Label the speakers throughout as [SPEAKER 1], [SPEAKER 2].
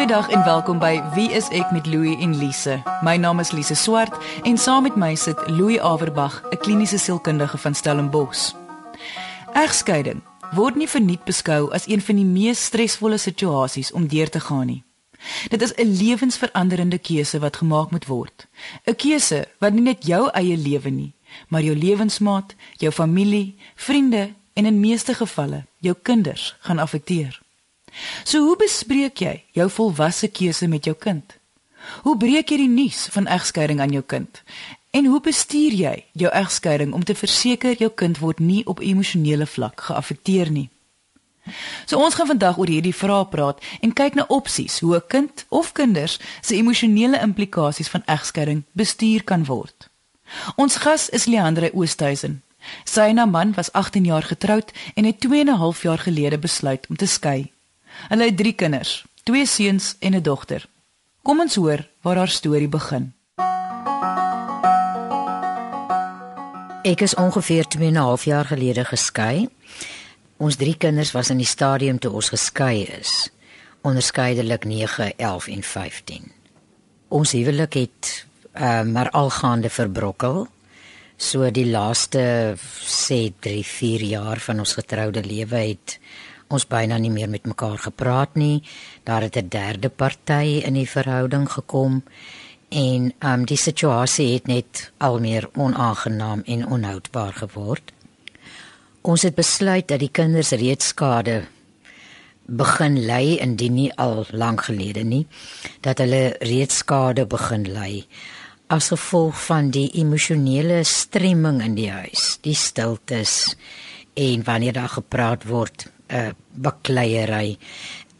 [SPEAKER 1] Goeiedag en welkom by Wie is ek met Louie en Lise. My naam is Lise Swart en saam met my sit Louie Averbag, 'n kliniese sielkundige van Stellenbosch. Egskeiding word nie verniet beskou as een van die mees stresvolle situasies om deur te gaan nie. Dit is 'n lewensveranderende keuse wat gemaak moet word. 'n Keuse wat nie net jou eie lewe nie, maar jou lewensmaat, jou familie, vriende en in meeste gevalle jou kinders gaan affekteer. So hoe bespreek jy jou volwasse keuse met jou kind? Hoe breek jy die nuus van egskeiding aan jou kind? En hoe bestuur jy jou egskeiding om te verseker jou kind word nie op emosionele vlak geaffekteer nie? So ons gaan vandag oor hierdie vrae praat en kyk na opsies hoe 'n kind of kinders se emosionele implikasies van egskeiding bestuur kan word. Ons gas is Leandre Oosthuizen. Sy en haar man was 18 jaar getroud en het 2 en 'n half jaar gelede besluit om te skei. Hulle het 3 kinders, twee seuns en 'n dogter. Kom ons hoor waar haar storie begin.
[SPEAKER 2] Ek is ongeveer 2 en 'n half jaar gelede geskei. Ons drie kinders was in die stadium toe ons geskei is, onderskeidelik 9, 11 en 15. Ons huwelik het uh, maar algaande verbrokkel. So die laaste sê 3, 4 jaar van ons getroude lewe het ons byna nie meer met mekaar gepraat nie. Daar het 'n derde party in die verhouding gekom en um die situasie het net al meer onaangenaam en onhoudbaar geword. Ons het besluit dat die kinders reeds skade begin ly indien nie al lank gelede nie dat hulle reeds skade begin ly as gevolg van die emosionele stremming in die huis, die stiltes en wanneer daar gepraat word uh, bakleierery.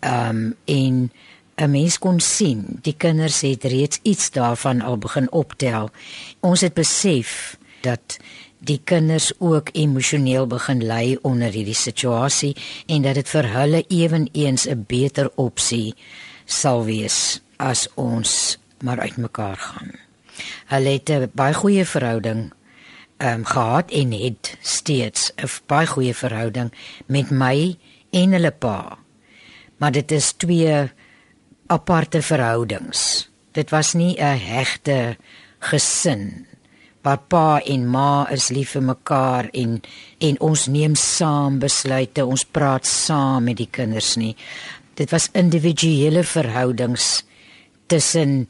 [SPEAKER 2] Ehm um, en 'n mens kon sien, die kinders het reeds iets daarvan al begin optel. Ons het besef dat die kinders ook emosioneel begin ly onder hierdie situasie en dat dit vir hulle ewenigs 'n beter opsie sal wees as ons maar uitmekaar gaan. Hulle het 'n baie goeie verhouding um, gehad en het steeds 'n baie goeie verhouding met my en hulle pa. Maar dit is twee aparte verhoudings. Dit was nie 'n hegte gesin waar pa en ma is lief vir mekaar en en ons neem saam besluite, ons praat saam met die kinders nie. Dit was individuele verhoudings tussen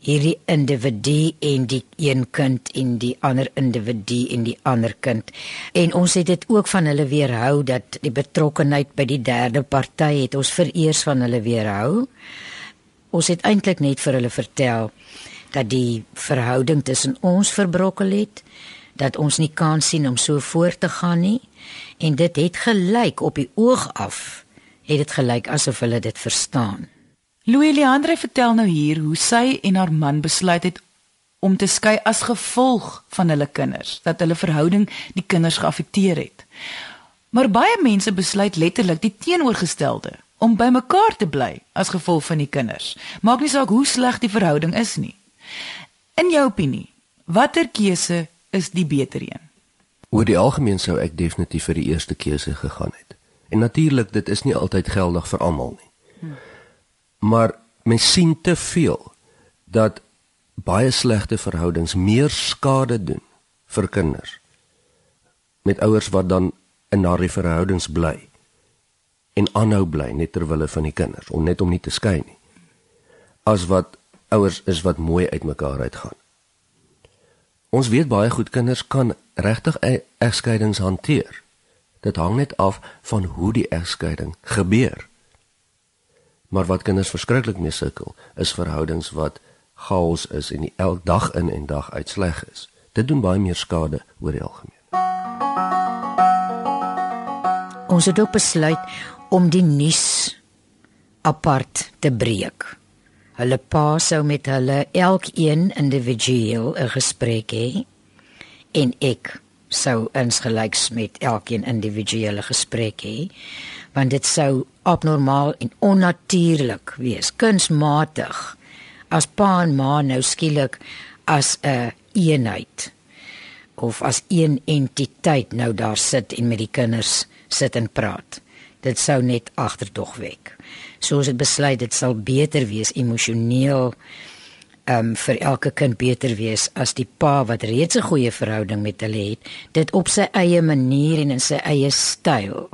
[SPEAKER 2] hierdie individu en die een kind en die ander individu en die ander kind. En ons het dit ook van hulle weerhou dat die betrokkenheid by die derde party het ons vereers van hulle weerhou. Ons het eintlik net vir hulle vertel dat die verhouding tussen ons verbrokkel het, dat ons nie kan sien om so voort te gaan nie en dit het gelyk op die oog af het dit gelyk asof hulle dit verstaan.
[SPEAKER 1] Louis Leandre vertel nou hier hoe sy en haar man besluit het om te skei as gevolg van hulle kinders, dat hulle verhouding die kinders geaffekteer het. Maar baie mense besluit letterlik die teenoorgestelde, om by mekaar te bly as gevolg van die kinders. Maak nie saak hoe sleg die verhouding is nie. In jou opinie, watter keuse is die beter een?
[SPEAKER 3] Oor die algemeen sou ek definitief vir die eerste keuse gegaan het. En natuurlik, dit is nie altyd geldig vir almal nie. Maar mens sien te veel dat baie slegte verhoudings meer skade doen vir kinders met ouers wat dan in daardie verhoudings bly en aanhou bly net ter wille van die kinders om net om nie te skei nie as wat ouers is wat mooi uitmekaar uitgaan. Ons weet baie goed kinders kan regtig e-, egskeidings hanteer. Dit hang net af van hoe die egskeiding gebeur Maar wat kinders verskriklik mee sukkel, is verhoudings wat chaos is en elke dag in en dag uit sleg is. Dit doen baie meer skade oor die algemeen.
[SPEAKER 2] Ons het ook besluit om die nuus apart te breek. Hulle pa sou met hulle elkeen individueel 'n gesprek hê en ek sou insgelyks met elkeen individuele gesprek hê want dit sou abnormaal en onnatuurlik wees, kunsmatig as pa en ma nou skielik as 'n een eenheid of as een entiteit nou daar sit en met die kinders sit en praat. Dit sou net agterdog wek. So ons het besluit dit sal beter wees emosioneel um vir elke kind beter wees as die pa wat reeds 'n goeie verhouding met hulle het, dit op sy eie manier en in sy eie styl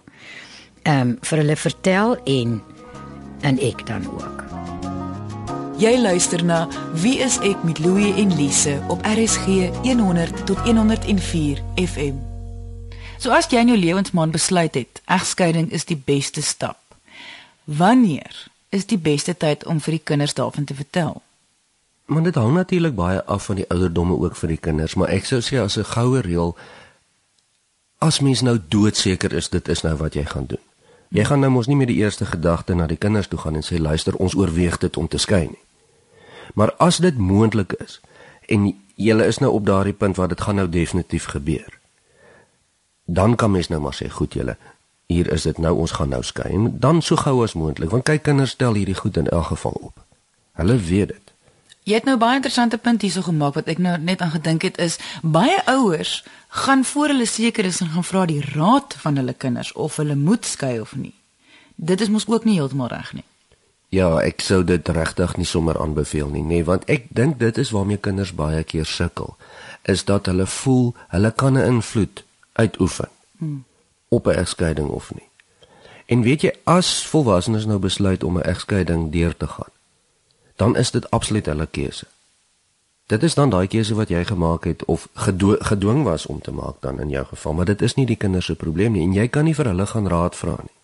[SPEAKER 2] um vir hulle vertel en en ek dan ook.
[SPEAKER 1] Jy luister na Wie is ek met Louie en Lise op RSG 100 tot 104 FM. So as jy in jou lewensmaan besluit het, egskeiding is die beste stap. Wanneer is die beste tyd om vir die kinders daarvan te vertel?
[SPEAKER 3] Maar dit hang natuurlik baie af van die ouderdomme ook vir die kinders, maar ek sou sê as 'n goue reël as mens nou doodseker is dit is nou wat jy gaan doen. Jy gaan nou mos nie met die eerste gedagte na die kinders toe gaan en sê luister ons oorweeg dit om te skei nie. Maar as dit moontlik is en jy is nou op daardie punt waar dit gaan nou definitief gebeur. Dan kan mens nou maar sê goed julle hier is dit nou ons gaan nou skei en dan so gou as moontlik want kyk kinders stel hierdie goed in elk geval op. Hulle weet dit.
[SPEAKER 1] Jy het nou baie interessante punt hierso gemaak wat ek nou net aan gedink het is baie ouers gaan voor hulle seker is en gaan vra die raad van hulle kinders of hulle moet skei of nie. Dit is mos ook nie heeltemal reg nie.
[SPEAKER 3] Ja, ek sou dit regtig nie sommer aanbeveel nie, nê, nee, want ek dink dit is waarmee kinders baie keer sukkel, is dat hulle voel hulle kan 'n invloed uitoefen hmm. op 'n egskeiding of nie. En weet jy, as volwassenes nou besluit om 'n egskeiding deur te gaan, dan is dit absoluut hulle keuse. Dit is dan daai keuse wat jy gemaak het of gedo gedwing was om te maak dan in jou geval, maar dit is nie die kinders se probleem nie en jy kan nie vir hulle gaan raad vra nie.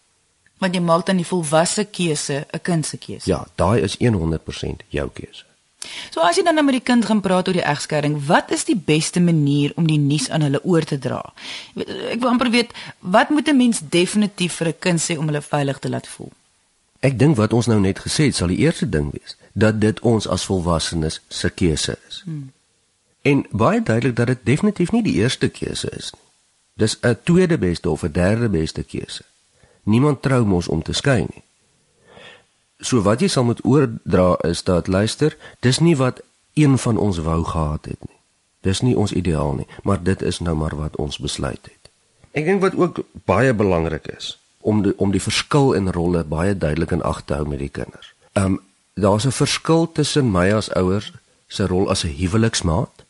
[SPEAKER 1] Want jy maak dan die volwasse keuse, 'n kind se keuse.
[SPEAKER 3] Ja, daai is 100% jou keuse.
[SPEAKER 1] So as jy dan nou met die kind gaan praat oor die egskeiding, wat is die beste manier om die nuus aan hulle oor te dra? Ek wil amper weet, wat moet 'n mens definitief vir 'n kind sê om hulle veilig te laat voel?
[SPEAKER 3] Ek dink wat ons nou net gesê het, sal die eerste ding wees dat dit ons as volwassenes se keuse is. Hmm. En baie duidelik dat dit definitief nie die eerste keuse is nie. Dis 'n tweede beste of 'n derde beste keuse. Niemand trou mos om te skei nie. So wat jy sal moet oordra is dat luister, dis nie wat een van ons wou gehad het nie. Dis nie ons ideaal nie, maar dit is nou maar wat ons besluit het. Ek dink wat ook baie belangrik is om die, om die verskil in rolle baie duidelik in ag te hou met die kinders. Um daar's 'n verskil tussen my as ouers se rol as 'n huweliksmaat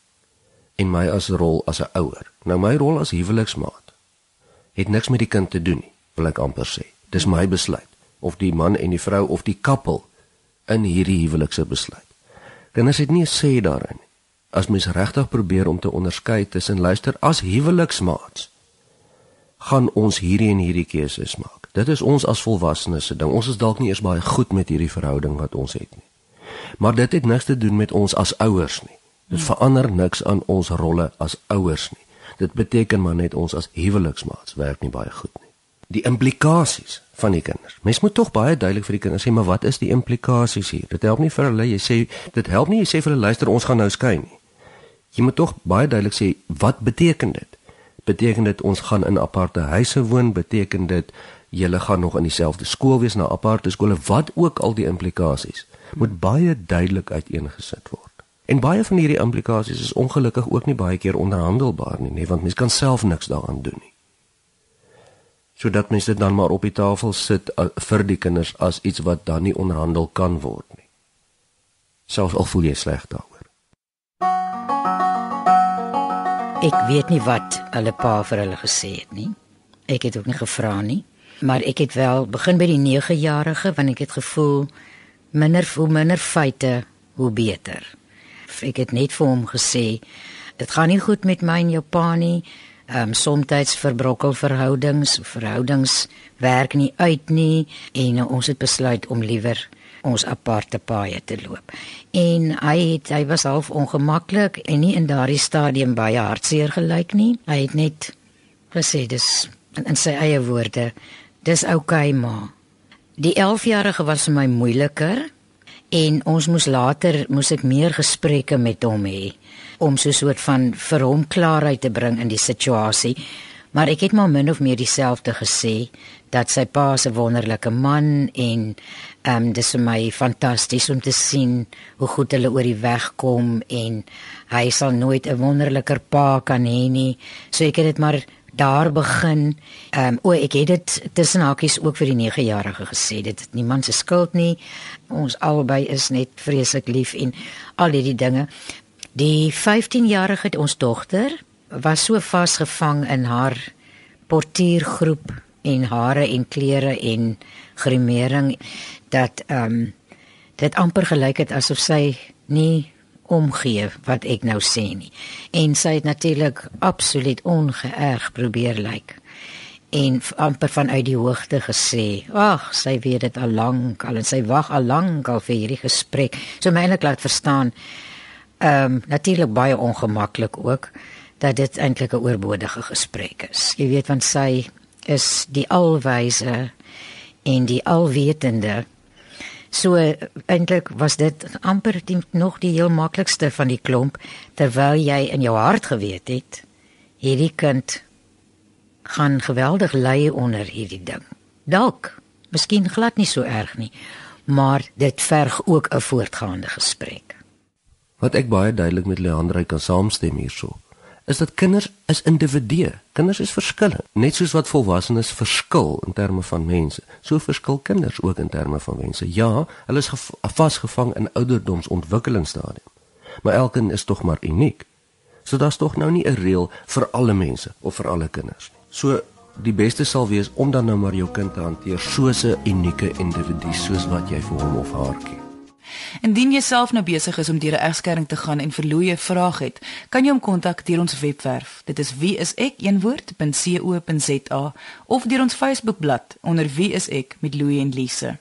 [SPEAKER 3] en my as rol as 'n ouer. Nou my rol as huweliksmaat het niks met die kind te doen nie, wil ek amper sê. Dis my besluit of die man en die vrou of die koppel in hierdie huwelikse besluit. Kinders het nie 'n sê daarin nie. As mens regtig probeer om te onderskei tussen luister as huweliksmaats gaan ons hierdie en hierdie keuses maak. Dit is ons as volwassenes se ding. Ons is dalk nie eers baie goed met hierdie verhouding wat ons het nie. Maar dit het niks te doen met ons as ouers nie. Dit verander niks aan ons rolle as ouers nie. Dit beteken maar net ons as huweliksmaats werk nie baie goed nie. Die implikasies van die kinders. Mens moet tog baie duidelik vir die kinders sê, maar wat is die implikasies hier? Dit help nie vir hulle jy sê dit help nie jy sê vir hulle luister ons gaan nou skei nie. Jy moet tog baie duidelik sê wat beteken dit? Beteken dit ons gaan in aparte huise woon? Beteken dit julle gaan nog in dieselfde skool wees na aparte skole wat ook al die implikasies moet baie duidelik uiteengesit word. En baie van hierdie implikasies is ongelukkig ook nie baie keer onderhandelbaar nie, nee, want mens kan self niks daaraan doen nie. Sodat mens dit dan maar op die tafel sit vir die kinders as iets wat dan nie onderhandel kan word nie. Selfs al voel jy sleg daaroor.
[SPEAKER 2] Ek weet nie wat hulle pa vir hulle gesê het nie. Ek het ook nie gevra nie maar ek het wel begin by die 9-jarige want ek het gevoel minder hoe minder feite hoe beter. Ek het net vir hom gesê dit gaan nie goed met my en jou pa nie. Ehm um, soms verbrokkel verhoudings, verhoudings werk nie uit nie en uh, ons het besluit om liewer ons aparte paaie te loop. En hy het hy was half ongemaklik en nie in daardie stadium baie hartseer gelyk nie. Hy het net gesê dis in, in sy eie woorde Dis oukei okay, ma. Die 11-jarige was vir my moeiliker en ons moes later moes ek meer gesprekke met hom hê om so 'n soort van vir hom klaarheid te bring in die situasie. Maar ek het maar min of meer dieselfde gesê dat sy pa 'n wonderlike man en ehm um, dis vir my fantasties om te sien hoe goed hulle oor die weg kom en hy sal nooit 'n wonderliker pa kan hê nie. So ek het dit maar daar begin. Ehm um, o ek het dit tussen hakies ook vir die 9-jarige gesê dit is niemand se skuld nie. Ons albei is net vreeslik lief en al hierdie dinge. Die 15-jarige ons dogter was so vasgevang in haar portiergroep en hare en klere en grimering dat ehm um, dit amper gelyk het asof sy nie omgee wat ek nou sê nie. En sy het natuurlik absoluut ongeërg probeer lyk. En amper vanuit die hoogte gesê, "Ag, sy weet dit al lank al en sy wag al lank al vir hierdie gesprek." So my eintlik laat verstaan ehm um, natuurlik baie ongemaklik ook dat dit eintlik 'n oorbodige gesprek is. Jy weet want sy is die alwyse en die alwetende So eintlik was dit amper die, nog die heel maklikste van die klomp terwyl jy in jou hart geweet het hierdie kind gaan geweldig ly onder hierdie ding. Dalk, miskien glad nie so erg nie, maar dit verg ook 'n voortgaande gesprek.
[SPEAKER 3] Wat ek baie duidelik met Leandre kan saamstem hierso is dat kinders is individue. Kinders is verskillend. Net soos wat volwassenes verskil in terme van mense, so verskil kinders ook in terme van mense. Ja, hulle is vasgevang in ouderdomsontwikkelingsstadium. Maar elkeen is tog maar uniek. So daar's tog nou nie 'n reël vir alle mense of vir alle kinders nie. So die beste sal wees om dan nou maar jou kind te hanteer soos 'n unieke individu soos wat jy vir hom of haar ken.
[SPEAKER 1] Indien jy self nou besig is om deur 'n egskeiding te gaan en verloeye vrae het, kan jy hom kontak deur ons webwerf. Dit is wieisek.co.za of deur ons Facebookblad onder wieisek met Louie en Lise.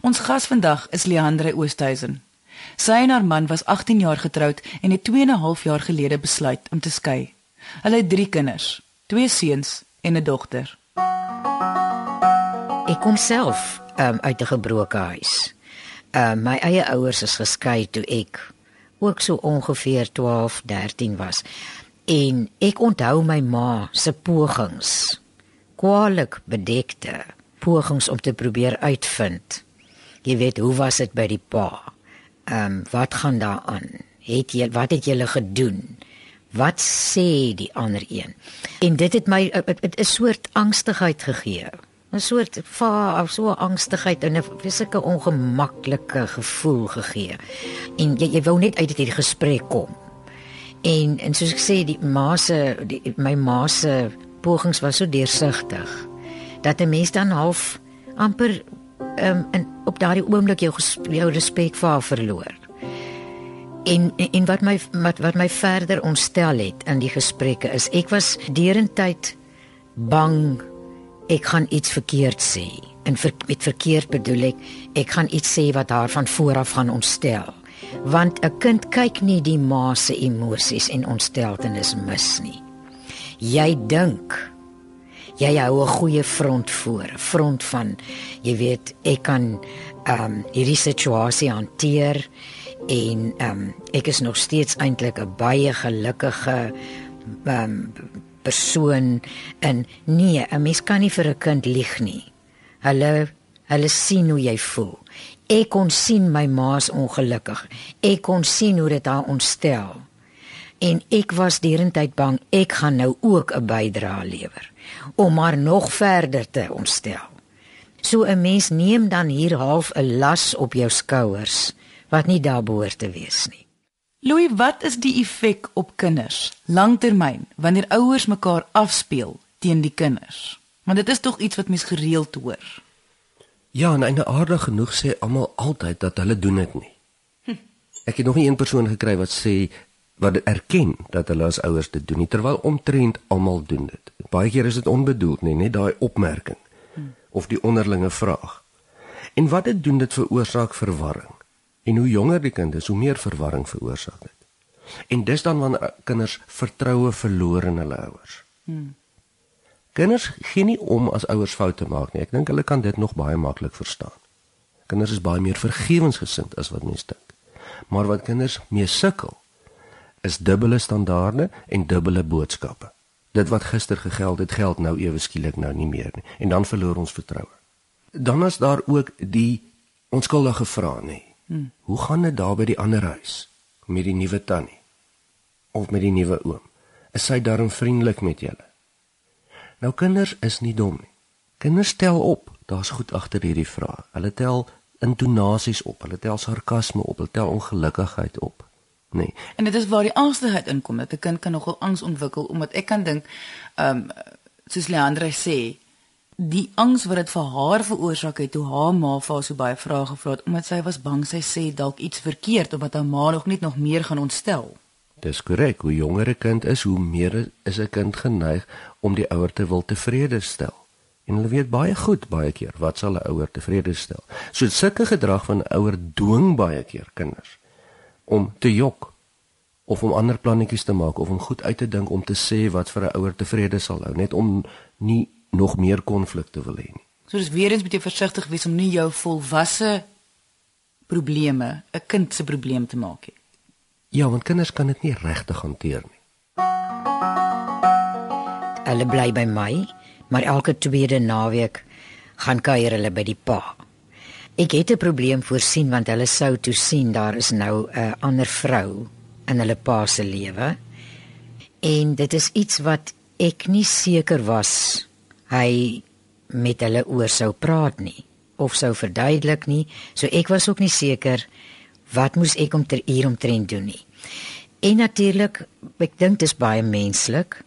[SPEAKER 1] Ons gas vandag is Leandre Oosthuizen. Sy en haar man was 18 jaar getroud en het 2 en 'n half jaar gelede besluit om te skei. Hulle het 3 kinders, 2 seuns en 'n dogter.
[SPEAKER 2] Ek kom self um, uit 'n gebroke huis. Uh my eie ouers is geskei toe ek ook so ongeveer 12, 13 was. En ek onthou my ma se pogings. Kwaliek bedekte pogings om te probeer uitvind. Jy weet, hoe was dit by die pa? Ehm um, wat gaan daar aan? Het jy wat het julle gedoen? Wat sê die ander een? En dit het my 'n soort angstigheid gegee 'n soort va of so angstigheid en 'n fisieke ongemaklike gevoel gegee. En jy jy wou net uit hierdie gesprek kom. En en soos ek sê die ma se my ma se pogings was so deursigtig dat 'n mens dan half amper um, en op daardie oomblik jou jou respek vir haar verloor. En, en en wat my wat wat my verder ontstel het in die gesprekke is ek was derentyd bang ek gaan iets verkeerd sê. En ver, met verkeerd bedoel ek ek gaan iets sê wat haar van vooraf gaan ontstel. Want 'n kind kyk nie die ma se emosies en ontsteltenis mis nie. Jy dink jy hou 'n goeie front voor, front van jy weet ek kan ehm um, hierdie situasie hanteer en ehm um, ek is nog steeds eintlik 'n baie gelukkige ehm um, persoon in nee, 'n mens kan nie vir 'n kind lieg nie. Hulle hulle sien hoe jy voel. Ek kon sien my ma's ongelukkig. Ek kon sien hoe dit haar ontstel. En ek was derentyd bang ek gaan nou ook 'n bydrae lewer om maar nog verder te ontstel. So 'n mens neem dan hier half 'n las op jou skouers wat nie daar behoort te wees nie.
[SPEAKER 1] Louis, wat is die effek op kinders langtermyn wanneer ouers mekaar afspeel teen die kinders? Want dit is tog iets wat mens gereeld hoor.
[SPEAKER 3] Ja, en einde aardig genoeg sê almal altyd dat hulle doen dit nie. Hm. Ek het nog nie een persoon gekry wat sê wat erken dat hulle as ouers dit doen nie terwyl omtrent almal doen dit. Baie keer is dit onbedoeld, nie, net daai opmerking hm. of die onderlinge vraag. En wat dit doen dit veroorsaak verwarring. En hoe jonger die kind is, hoe meer verwarring veroorsaak dit. En dis dan wanneer kinders vertroue verloor in hulle ouers. Hmm. Kinders gee nie om as ouers foute maak nie. Ek dink hulle kan dit nog baie maklik verstaan. Kinders is baie meer vergewensgesind as wat mense dink. Maar wat kinders mee sukkel is dubbele standaarde en dubbele boodskappe. Dit wat gister gegeld het, geld nou ewe skielik nou nie meer nie en dan verloor ons vertroue. Dan is daar ook die onskuldige vrae nie. Hoe gaan dit daar by die ander huis met die nuwe tannie of met die nuwe oom? Is sy darm vriendelik met julle? Nou kinders is nie dom nie. Kinders tel op. Daar's goed agter hierdie vraag. Hulle tel intonasies op, hulle tel sarkasme op, hulle tel ongelukkigheid op. Nee.
[SPEAKER 1] En dit is waar die angstigheid inkom dat 'n kind kan nogal angs ontwikkel omdat ek kan dink ehm um, soos Leandre sê die angs wat dit vir haar veroorsaak het toe haar ma vir haar so baie vrae gevra het omdat sy was bang sy sê dalk iets verkeerd of wat haar ma nog net nog meer gaan ontstel.
[SPEAKER 3] Dis korrek, hoe jonger 'n kind is, hoe meer is 'n kind geneig om die ouer te wil tevrede stel. En hulle weet baie goed baie keer wat sal 'n ouer tevrede stel. So sulke gedrag van ouer dwing baie keer kinders om te jok of om ander plannetjies te maak of om goed uit te dink om te sê wat vir 'n ouer tevrede sal hou, net om nie nog meer konflik te wil hê nie.
[SPEAKER 1] So dis weer eens moet jy versigtig wees om nie jou volwasse probleme 'n kind se probleem te maak nie.
[SPEAKER 3] Ja, want kinders kan dit nie regtig hanteer nie.
[SPEAKER 2] Hulle bly by my, maar elke tweede naweek gaan kuier hulle by die pa. Ek het 'n probleem voorsien want hulle sou toe sien daar is nou 'n ander vrou in hulle pa se lewe. En dit is iets wat ek nie seker was hy met hulle oor sou praat nie of sou verduidelik nie. So ek was ook nie seker wat moes ek om ter hier omtrent doen nie. En natuurlik, ek dink dit is baie menslik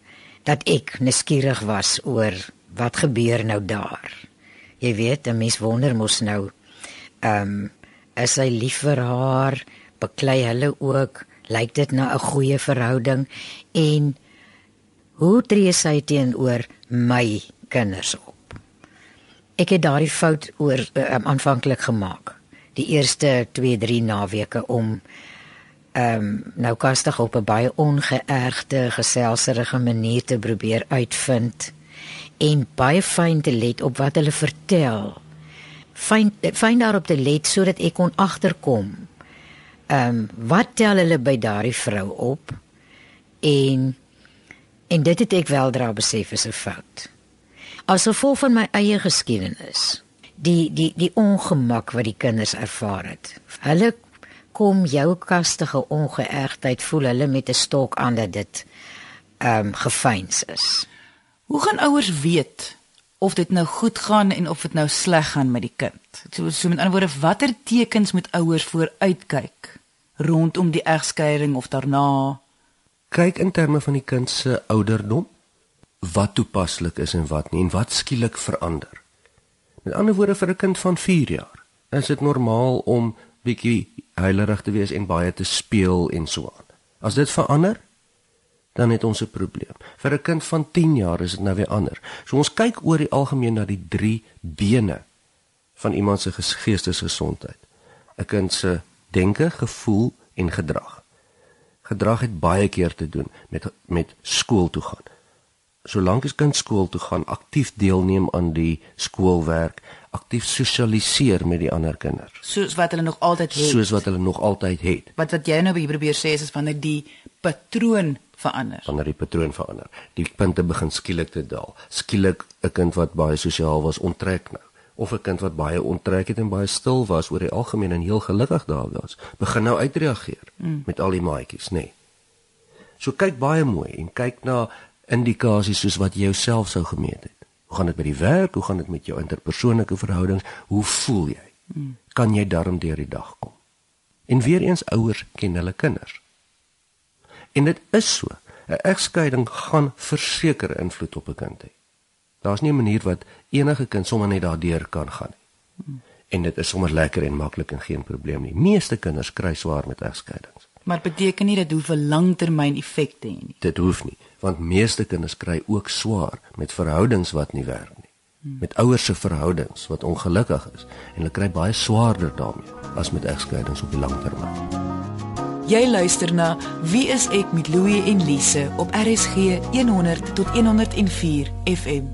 [SPEAKER 2] dat ek nuuskierig was oor wat gebeur nou daar. Jy weet, 'n mens wonder mos nou ehm um, is hy lief vir haar? Beklei hulle ook? Lyk dit na 'n goeie verhouding? En hoe tree sy teenoor my kinders op? Ek het daardie fout oor um, aanvanklik gemaak. Die eerste 2-3 naweke om ehm um, nou kastig op 'n baie ongeërgde, geselserige manier te probeer uitvind en baie fyn te let op wat hulle vertel. Fyn fyn daarop te let sodat ek kon agterkom. Ehm um, wat tel hulle by daardie vrou op? En en dit het ek weldra besef is 'n fout. As gevolg van my eie geskiedenis, die die die ongemak wat die kinders ervaar het. Hulle kom jou kastige ongeëgtheid voel hulle met 'n stok aan dat dit ehm um, gefeins is.
[SPEAKER 1] Hoe gaan ouers weet of dit nou goed gaan en of dit nou sleg gaan met die kind? So so met ander woorde, watter tekens moet ouers vooruitkyk rondom die egskeiding of daarna?
[SPEAKER 3] Kyk in terme van die kind se ouderdom, wat toepaslik is en wat nie en wat skielik verander. Met ander woorde vir 'n kind van 4 jaar, is dit normaal om bietjie heilerig te wees en baie te speel en so aan. As dit verander, dan het ons 'n probleem. Vir 'n kind van 10 jaar is dit nou weer anders. So ons kyk oor die algemeen na die 3 bene van iemand se geestesgesondheid. 'n Kind se denke, gevoel en gedrag. Gedrag het baie keer te doen met met skool toe gaan. Solank as kind skool toe gaan, aktief deelneem aan die skoolwerk, aktief sosialiseer met die ander kinders.
[SPEAKER 1] Soos wat hulle nog altyd het.
[SPEAKER 3] Soos wat hulle nog altyd het.
[SPEAKER 1] Wat wat jy nou probeer sê is, is wanneer die patroon verander.
[SPEAKER 3] Wanneer die patroon verander. Die punte begin skielik te daal. Skielik 'n kind wat baie sosiaal was, onttrek nou. Of 'n kind wat baie onttrek het en baie stil was oor die algemeen en heel gelukkig daar was, begin nou uitreageer mm. met al die maatjies, nê. Nee. So kyk baie mooi en kyk na indikasies soos wat jy jouself sou gemeet het. Hoe gaan dit by die werk? Hoe gaan dit met jou interpersoonlike verhoudings? Hoe voel jy? Kan jy darm deur die dag kom? En weer eens ouers ken hulle kinders. En dit is so. 'n Egskeiding gaan verseker invloed op 'n kind hê. Daar's nie 'n manier wat enige kind sommer net daardeur kan gaan nie. En dit is sommer lekker en maklik en geen probleem nie. Meeste kinders kry swaar met egskeidings.
[SPEAKER 1] Maar beteken nie dit hoef 'n langtermyn effek te hê nie.
[SPEAKER 3] Dit hoef nie want meeste kinders kry ook swaar met verhoudings wat nie werk nie. Met ouers se verhoudings wat ongelukkig is en hulle kry baie swaarder daarmee as met egskeidings op die lang termyn.
[SPEAKER 1] Jy luister na Wie is ek met Louie en Lise op RSG 100 tot 104 FM.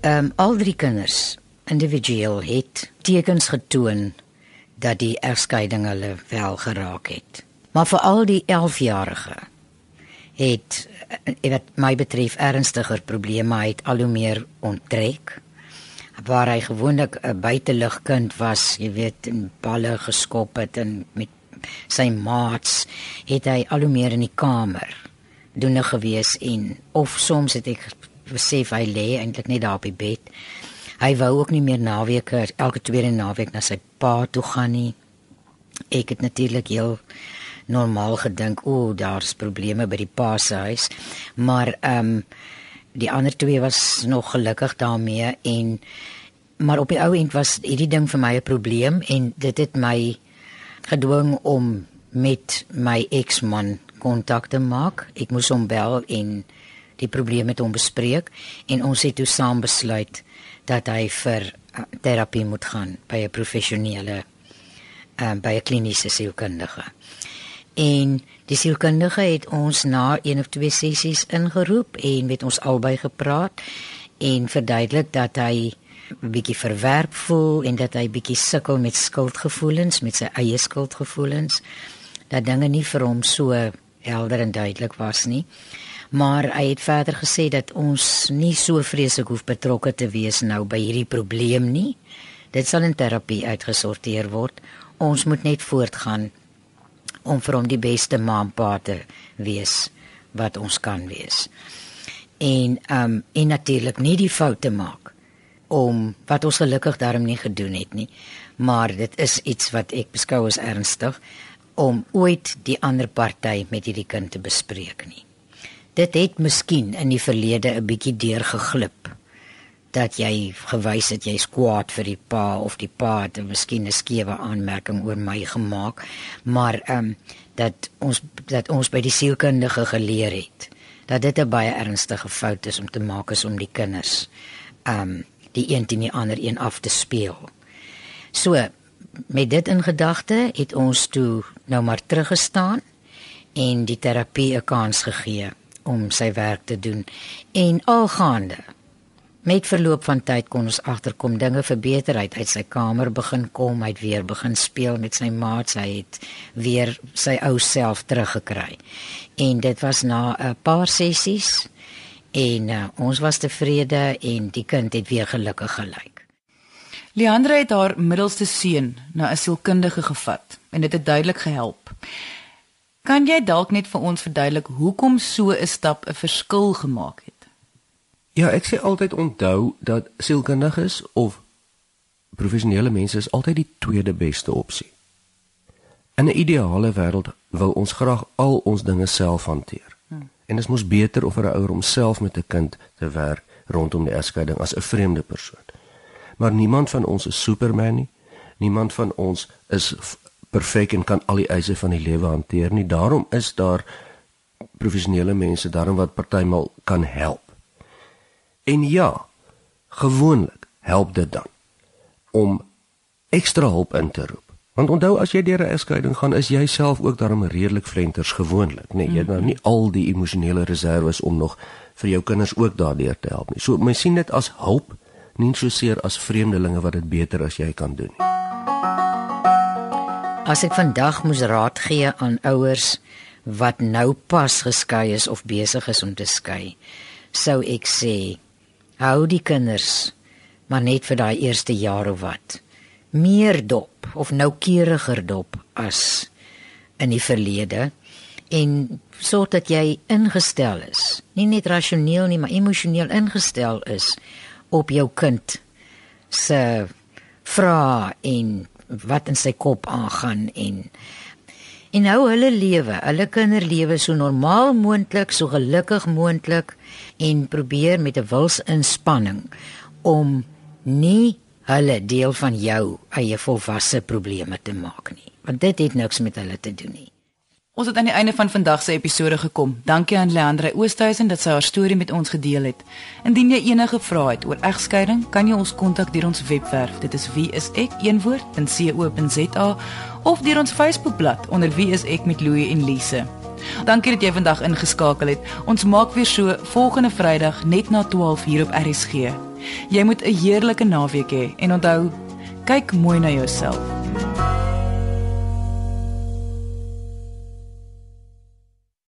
[SPEAKER 2] Ehm um, al drie kinders individueel het tekens getoon dat die egskeiding hulle wel geraak het. Maar vir al die 11-jarige het eh, wat my betref ernstiger probleme het al hoe meer onttrek waar hy gewoonlik 'n buitelugkind was, jy weet, in balle geskop het en met sy maats het hy al hoe meer in die kamer doene gewees en of soms het ek besef hy lê eintlik net daar op die bed. Hy wou ook nie meer naweke elke tweede naweek na sy pa toe gaan nie. Ek het natuurlik heel normaal gedink, o, daar's probleme by die pa se huis, maar ehm um, die ander twee was nog gelukkig daarmee en maar op die ou end was hierdie ding vir my 'n probleem en dit het my gedwing om met my eksman kontak te maak. Ek moes hom bel en die probleem met hom bespreek en ons het toe saam besluit dat hy vir uh, terapie moet gaan by 'n professionele um, by 'n kliniese sielkundige. En die sielkundige het ons na een of twee sessies ingeroep en met ons albei gepraat en verduidelik dat hy bietjie verwerp voel en dat hy bietjie sukkel met skuldgevoelens, met sy eie skuldgevoelens. Dat dinge nie vir hom so helder en duidelik was nie. Maar hy het verder gesê dat ons nie so vreeslik hoef betrokke te wees nou by hierdie probleem nie. Dit sal in terapie uitgesorteer word ons moet net voortgaan om vir hom die beste maampa te wees wat ons kan wees. En ehm um, en natuurlik nie die foute maak om wat ons gelukkig daarom nie gedoen het nie. Maar dit is iets wat ek beskou as ernstig om ooit die ander party met hierdie kind te bespreek nie. Dit het miskien in die verlede 'n bietjie deurgeglip dat jy gewys het jy's kwaad vir die pa of die pa het miskien 'n skewe aanmerking oor my gemaak maar ehm um, dat ons dat ons by die sielkundige geleer het dat dit 'n baie ernstige fout is om te maak is om die kinders ehm um, die een teen die ander een af te speel. So met dit in gedagte het ons toe nou maar teruggestaan en die terapie 'n kans gegee om sy werk te doen en algaande Met verloop van tyd kon ons agterkom dinge verbeter uit uit sy kamer begin kom, hy het weer begin speel met sy maats, hy het weer sy ou self teruggekry. En dit was na 'n paar sessies en uh, ons was tevrede en die kind het weer gelukkig gelyk.
[SPEAKER 1] Leandra het haar middelste seun na 'n sielkundige gevat en dit het duidelik gehelp. Kan jy dalk net vir ons verduidelik hoekom so 'n stap 'n verskil gemaak het?
[SPEAKER 3] Ja, ek sê altyd onthou dat sielkundiges of professionele mense is altyd die tweede beste opsie. In 'n ideale wêreld wil ons graag al ons dinge self hanteer. Hmm. En dit is mos beter of 'n ouer om self met 'n kind te werk rondom die egskeiding as 'n vreemde persoon. Maar niemand van ons is Superman nie. Niemand van ons is perfek en kan al die eise van die lewe hanteer nie. Daarom is daar professionele mense daarom wat partymal kan help. En ja, gewoonlik help dit dan om ekstra hulp in te roep. Want onthou as jy deur 'n egskeiding gaan, is jy self ook daarom redelik flenters gewoonlik, nê? Nee, jy het nou nie al die emosionele reserves om nog vir jou kinders ook daardeur te help nie. So mens sien dit as hulp, nie so seer as vreemdelinge wat dit beter as jy kan doen nie.
[SPEAKER 2] As ek vandag moes raad gee aan ouers wat nou pas geskei is of besig is om te skei, sou ek sê hou die kinders maar net vir daai eerste jaar of wat. Meer dop of noukeuriger dop as in die verlede en sorg dat jy ingestel is. Nie net rasioneel nie maar emosioneel ingestel is op jou kind se vra en wat in sy kop aangaan en en hou hulle lewe, hulle kinderlewe so normaal moontlik, so gelukkig moontlik en probeer met 'n wilsinspanning om nie hulle deel van jou eie volwasse probleme te maak nie, want dit het niks met hulle te doen nie.
[SPEAKER 1] Ons het aan die einde van vandag se episode gekom. Dankie aan Leandre Oosthuizen dat sy haar storie met ons gedeel het. Indien jy enige vrae het oor egskeiding, kan jy ons kontak deur ons webwerf. Dit is wieisek.co.za of deur ons Facebookblad onder Wie is ek met Louie en Lise. Dankie dat jy vandag ingeskakel het. Ons maak weer so volgende Vrydag net na 12 hier op RSG. Jy moet 'n heerlike naweek hê he, en onthou, kyk mooi na jouself.